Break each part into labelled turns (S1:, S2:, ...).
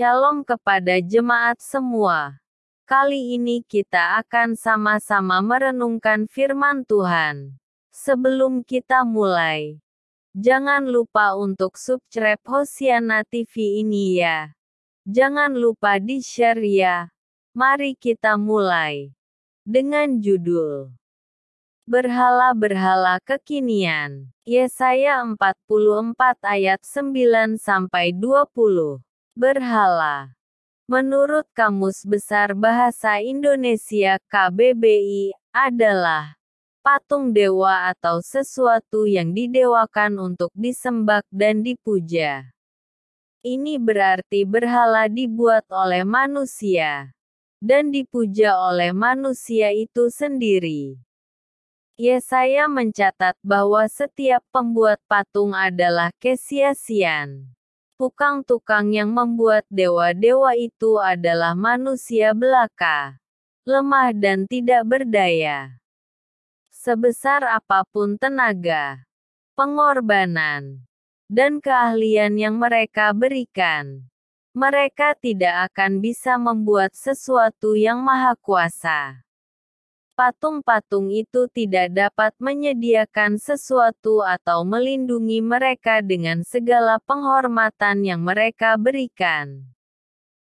S1: Shalom kepada jemaat semua. Kali ini kita akan sama-sama merenungkan firman Tuhan. Sebelum kita mulai, jangan lupa untuk subscribe Hosiana TV ini ya. Jangan lupa di-share ya. Mari kita mulai. Dengan judul Berhala-berhala kekinian. Yesaya 44 ayat 9 sampai 20. Berhala. Menurut Kamus Besar Bahasa Indonesia KBBI, adalah patung dewa atau sesuatu yang didewakan untuk disembah dan dipuja. Ini berarti berhala dibuat oleh manusia dan dipuja oleh manusia itu sendiri. Yesaya mencatat bahwa setiap pembuat patung adalah kesia-sian tukang-tukang yang membuat dewa-dewa itu adalah manusia belaka, lemah dan tidak berdaya. Sebesar apa pun tenaga, pengorbanan, dan keahlian yang mereka berikan, mereka tidak akan bisa membuat sesuatu yang maha kuasa patung-patung itu tidak dapat menyediakan sesuatu atau melindungi mereka dengan segala penghormatan yang mereka berikan.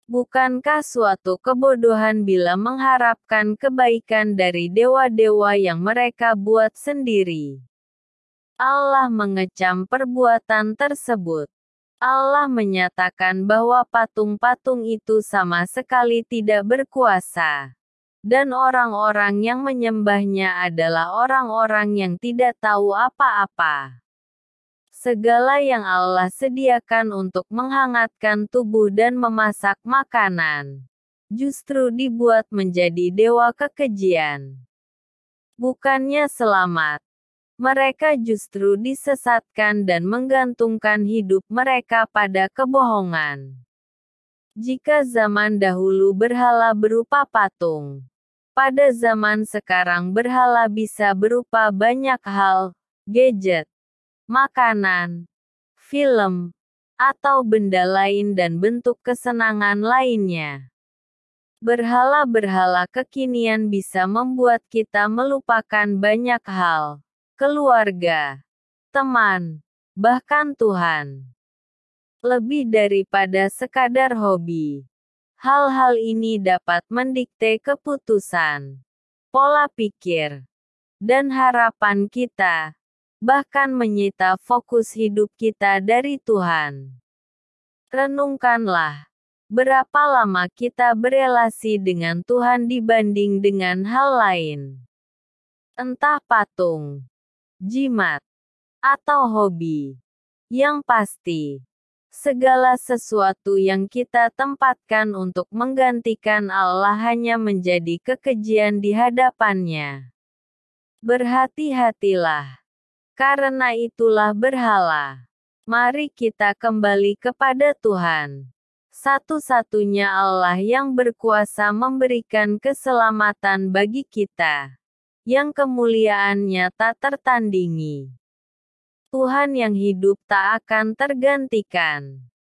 S1: Bukankah suatu kebodohan bila mengharapkan kebaikan dari dewa-dewa yang mereka buat sendiri? Allah mengecam perbuatan tersebut. Allah menyatakan bahwa patung-patung itu sama sekali tidak berkuasa dan orang-orang yang menyembahnya adalah orang-orang yang tidak tahu apa-apa. Segala yang Allah sediakan untuk menghangatkan tubuh dan memasak makanan, justru dibuat menjadi dewa kekejian. Bukannya selamat, mereka justru disesatkan dan menggantungkan hidup mereka pada kebohongan. Jika zaman dahulu berhala berupa patung, pada zaman sekarang berhala bisa berupa banyak hal, gadget, makanan, film, atau benda lain dan bentuk kesenangan lainnya. Berhala-berhala kekinian bisa membuat kita melupakan banyak hal, keluarga, teman, bahkan Tuhan. Lebih daripada sekadar hobi. Hal-hal ini dapat mendikte keputusan, pola pikir, dan harapan kita, bahkan menyita fokus hidup kita dari Tuhan. Renungkanlah, berapa lama kita berelasi dengan Tuhan dibanding dengan hal lain. Entah patung, jimat, atau hobi. Yang pasti, segala sesuatu yang kita tempatkan untuk menggantikan Allah hanya menjadi kekejian di hadapannya. Berhati-hatilah. Karena itulah berhala. Mari kita kembali kepada Tuhan. Satu-satunya Allah yang berkuasa memberikan keselamatan bagi kita. Yang kemuliaannya tak tertandingi. Tuhan yang hidup tak akan tergantikan.